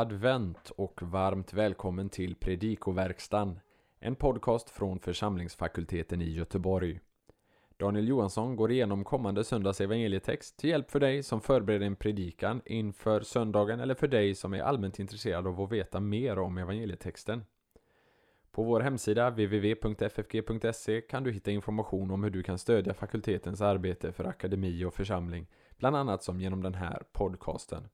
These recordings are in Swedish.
advent och varmt välkommen till Predikoverkstan, en podcast från församlingsfakulteten i Göteborg. Daniel Johansson går igenom kommande söndags evangelietext till hjälp för dig som förbereder en predikan inför söndagen eller för dig som är allmänt intresserad av att veta mer om evangelietexten. På vår hemsida www.ffg.se kan du hitta information om hur du kan stödja fakultetens arbete för akademi och församling, bland annat som genom den här podcasten.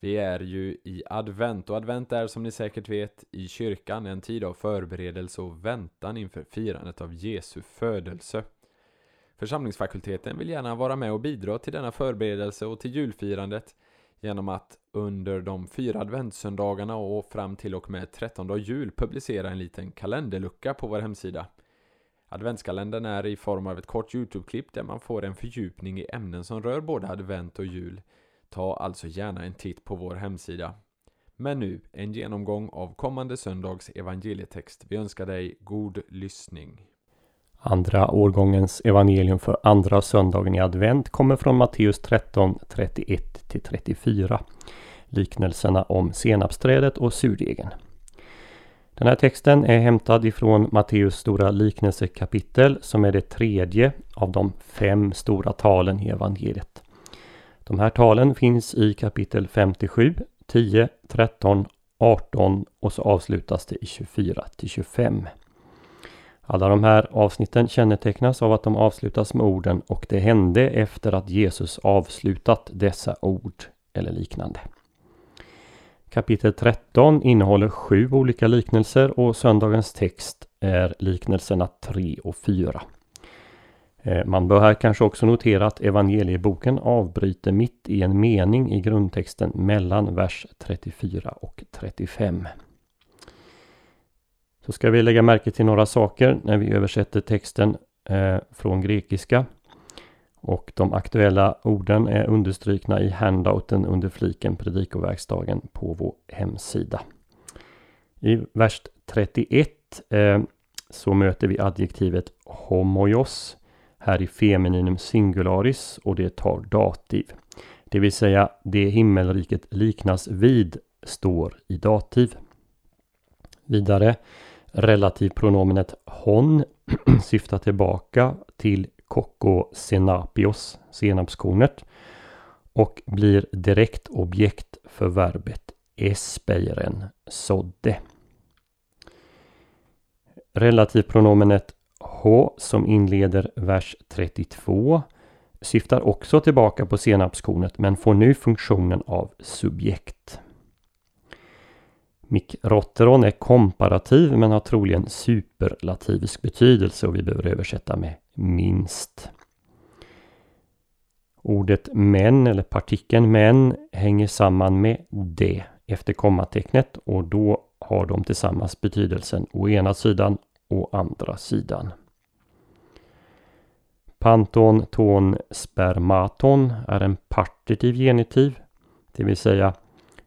Vi är ju i advent och advent är som ni säkert vet i kyrkan en tid av förberedelse och väntan inför firandet av Jesu födelse. Församlingsfakulteten vill gärna vara med och bidra till denna förberedelse och till julfirandet genom att under de fyra adventssöndagarna och fram till och med 13 jul publicera en liten kalenderlucka på vår hemsida. Adventskalendern är i form av ett kort Youtube-klipp där man får en fördjupning i ämnen som rör både advent och jul Ta alltså gärna en titt på vår hemsida. Men nu en genomgång av kommande söndags evangelietext. Vi önskar dig god lyssning. Andra årgångens evangelium för andra söndagen i advent kommer från Matteus 13, 31 34. Liknelserna om senapsträdet och surdegen. Den här texten är hämtad ifrån Matteus stora liknelsekapitel som är det tredje av de fem stora talen i evangeliet. De här talen finns i kapitel 57, 10, 13, 18 och så avslutas det i 24 till 25. Alla de här avsnitten kännetecknas av att de avslutas med orden och det hände efter att Jesus avslutat dessa ord eller liknande. Kapitel 13 innehåller sju olika liknelser och söndagens text är liknelserna 3 och 4. Eh, man bör här kanske också notera att evangelieboken avbryter mitt i en mening i grundtexten mellan vers 34 och 35. Så ska vi lägga märke till några saker när vi översätter texten eh, från grekiska. Och de aktuella orden är understrukna i handouten under fliken Predikoverksdagen på vår hemsida. I vers 31 eh, så möter vi adjektivet homojos här i femininum singularis och det tar dativ. Det vill säga det himmelriket liknas vid står i dativ. Vidare relativpronomenet hon syftar tillbaka till koko senapios, senapskornet och blir direkt objekt för verbet espeiren, sådde. Relativpronomenet H som inleder vers 32 syftar också tillbaka på senapskornet men får nu funktionen av subjekt. Mikrotteron är komparativ men har troligen superlativisk betydelse och vi behöver översätta med minst. Ordet men eller partikeln men hänger samman med det efter kommatecknet och då har de tillsammans betydelsen å ena sidan å andra sidan. Panton, ton, spermaton är en partitiv genitiv, det vill säga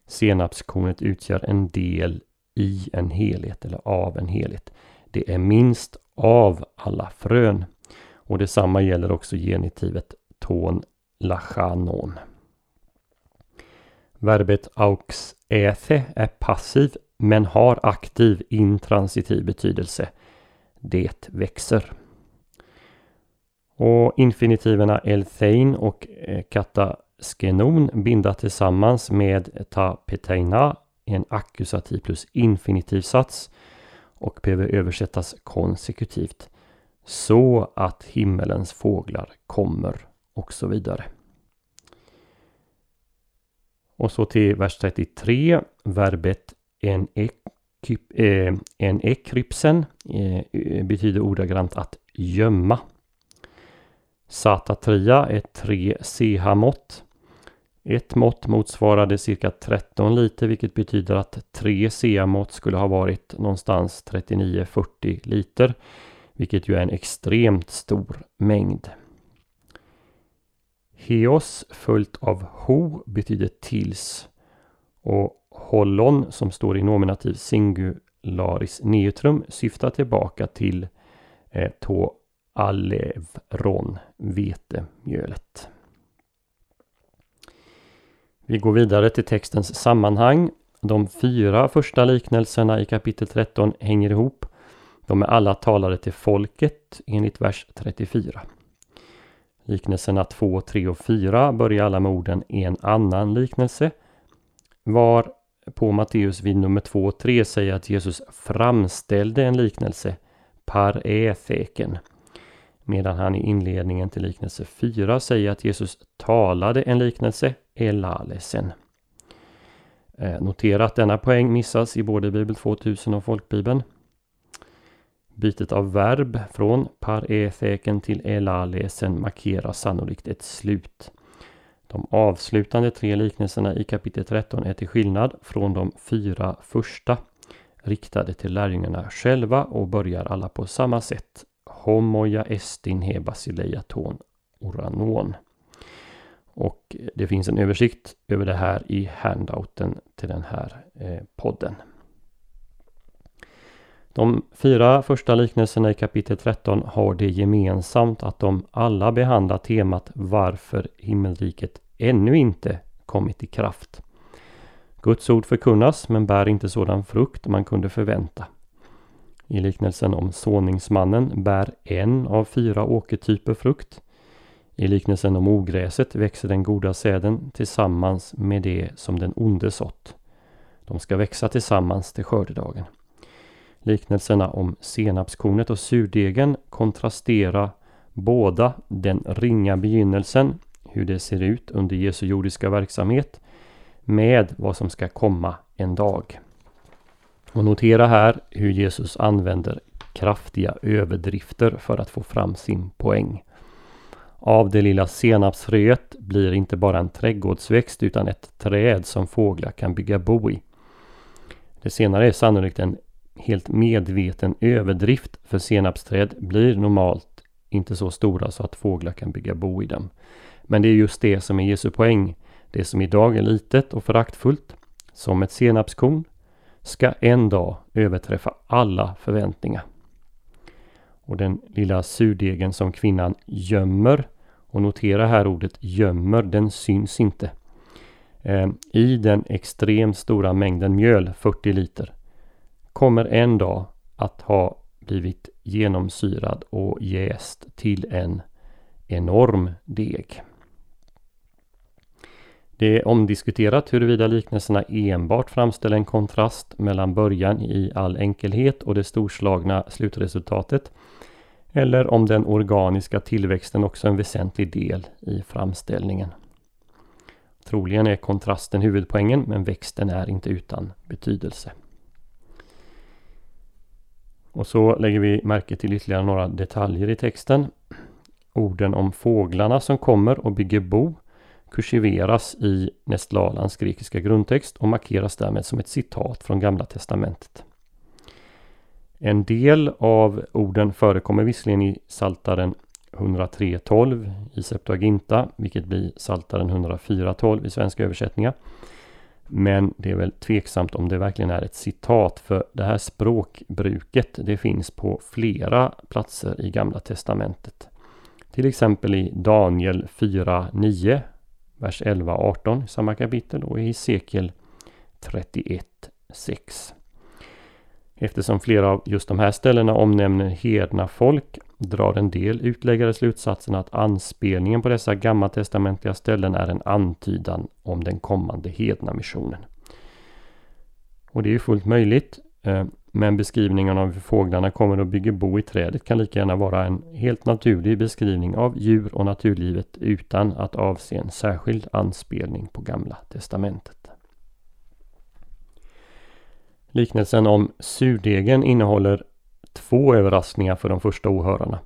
senapskornet utgör en del i en helhet eller av en helhet. Det är minst av alla frön. Och detsamma gäller också genitivet ton lachanon. Verbet aux äthe är passiv men har aktiv intransitiv betydelse. Det växer. Och infinitiverna elthein och eh, kataskenon binda tillsammans med tapeteina en ackusativ plus infinitivsats och behöver översättas konsekutivt. Så att himmelens fåglar kommer och så vidare. Och så till vers 33. Verbet en, eh, en ekrypsen eh, betyder ordagrant att gömma. Satatria är 3 CH-mått. Ett mått motsvarade cirka 13 liter vilket betyder att 3 CH-mått skulle ha varit någonstans 39-40 liter. Vilket ju är en extremt stor mängd. Heos följt av ho betyder tills. Och hollon som står i nominativ singularis neutrum syftar tillbaka till eh, to alevron, vetemjölet. Vi går vidare till textens sammanhang De fyra första liknelserna i kapitel 13 hänger ihop. De är alla talade till folket enligt vers 34. Liknelserna 2, 3 och 4 börjar alla med orden en annan liknelse. Var på Matteus vid nummer 2 och 3 säger att Jesus framställde en liknelse, paretheken. Medan han i inledningen till liknelse 4 säger att Jesus talade en liknelse, elalesen. Eh, notera att denna poäng missas i både Bibel 2000 och Folkbibeln. Bytet av verb från paretheken till elalesen markerar sannolikt ett slut. De avslutande tre liknelserna i kapitel 13 är till skillnad från de fyra första riktade till lärjungarna själva och börjar alla på samma sätt. Homoja estin he basileiaton oranon. Och det finns en översikt över det här i handouten till den här eh, podden. De fyra första liknelserna i kapitel 13 har det gemensamt att de alla behandlar temat varför himmelriket ännu inte kommit i kraft. Guds ord förkunnas men bär inte sådan frukt man kunde förvänta. I liknelsen om såningsmannen bär en av fyra åkertyper frukt. I liknelsen om ogräset växer den goda säden tillsammans med det som den onde sått. De ska växa tillsammans till skördedagen. Liknelserna om senapskornet och surdegen kontrasterar båda den ringa begynnelsen, hur det ser ut under Jesu jordiska verksamhet, med vad som ska komma en dag. Och notera här hur Jesus använder kraftiga överdrifter för att få fram sin poäng. Av det lilla senapsfröet blir inte bara en trädgårdsväxt utan ett träd som fåglar kan bygga bo i. Det senare är sannolikt en helt medveten överdrift för senapsträd blir normalt inte så stora så att fåglar kan bygga bo i dem. Men det är just det som är Jesu poäng. Det som idag är litet och föraktfullt, som ett senapskorn, ska en dag överträffa alla förväntningar. Och den lilla surdegen som kvinnan gömmer, och notera här ordet gömmer, den syns inte. Ehm, I den extremt stora mängden mjöl, 40 liter, kommer en dag att ha blivit genomsyrad och jäst till en enorm deg. Det är omdiskuterat huruvida liknelserna enbart framställer en kontrast mellan början i all enkelhet och det storslagna slutresultatet eller om den organiska tillväxten också är en väsentlig del i framställningen. Troligen är kontrasten huvudpoängen men växten är inte utan betydelse. Och så lägger vi märke till ytterligare några detaljer i texten. Orden om fåglarna som kommer och bygger bo kursiveras i Nestlalans grekiska grundtext och markeras därmed som ett citat från Gamla Testamentet. En del av orden förekommer visserligen i Saltaren 103.12 i Septuaginta, vilket blir Saltaren 104.12 i svenska översättningar. Men det är väl tveksamt om det verkligen är ett citat för det här språkbruket det finns på flera platser i Gamla Testamentet. Till exempel i Daniel 4.9 vers 11-18 i samma kapitel och i Hesekiel 31.6. Eftersom flera av just de här ställena omnämner hedna folk drar en del utläggare slutsatsen att anspelningen på dessa gammaltestamentliga ställen är en antydan om den kommande hedna missionen. Och det är ju fullt möjligt. Eh, men beskrivningen av hur fåglarna kommer att bygga bo i trädet kan lika gärna vara en helt naturlig beskrivning av djur och naturlivet utan att avse en särskild anspelning på Gamla Testamentet. Liknelsen om surdegen innehåller två överraskningar för de första åhörarna.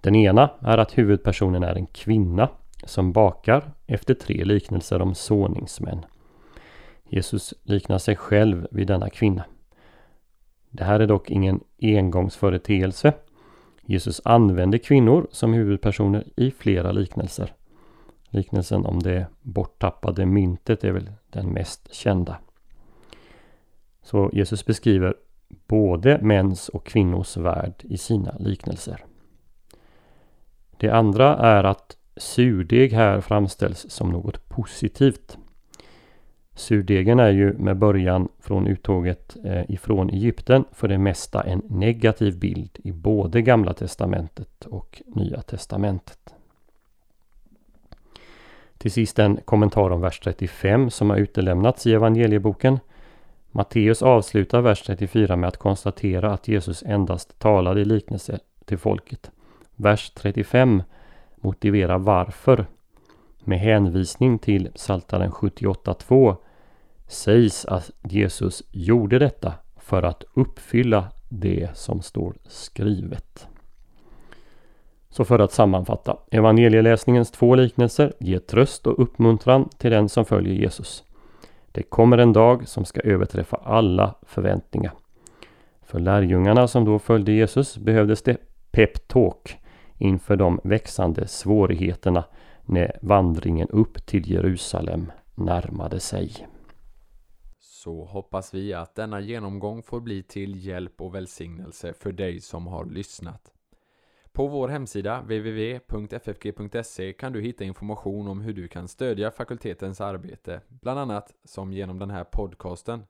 Den ena är att huvudpersonen är en kvinna som bakar efter tre liknelser om såningsmän. Jesus liknar sig själv vid denna kvinna. Det här är dock ingen engångsföreteelse. Jesus använder kvinnor som huvudpersoner i flera liknelser. Liknelsen om det borttappade myntet är väl den mest kända. Så Jesus beskriver både mäns och kvinnors värld i sina liknelser. Det andra är att surdeg här framställs som något positivt. Surdegen är ju med början från uttåget eh, ifrån Egypten för det mesta en negativ bild i både Gamla Testamentet och Nya Testamentet. Till sist en kommentar om vers 35 som har utelämnats i evangelieboken. Matteus avslutar vers 34 med att konstatera att Jesus endast talade i liknelse till folket. Vers 35 motiverar varför. Med hänvisning till Psaltaren 78.2 sägs att Jesus gjorde detta för att uppfylla det som står skrivet. Så för att sammanfatta. Evangelieläsningens två liknelser ger tröst och uppmuntran till den som följer Jesus. Det kommer en dag som ska överträffa alla förväntningar. För lärjungarna som då följde Jesus behövdes det peptalk inför de växande svårigheterna när vandringen upp till Jerusalem närmade sig. Så hoppas vi att denna genomgång får bli till hjälp och välsignelse för dig som har lyssnat. På vår hemsida www.ffg.se kan du hitta information om hur du kan stödja fakultetens arbete, bland annat som genom den här podcasten.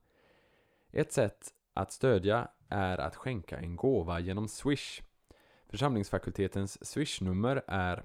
Ett sätt att stödja är att skänka en gåva genom Swish. Församlingsfakultetens Swish-nummer är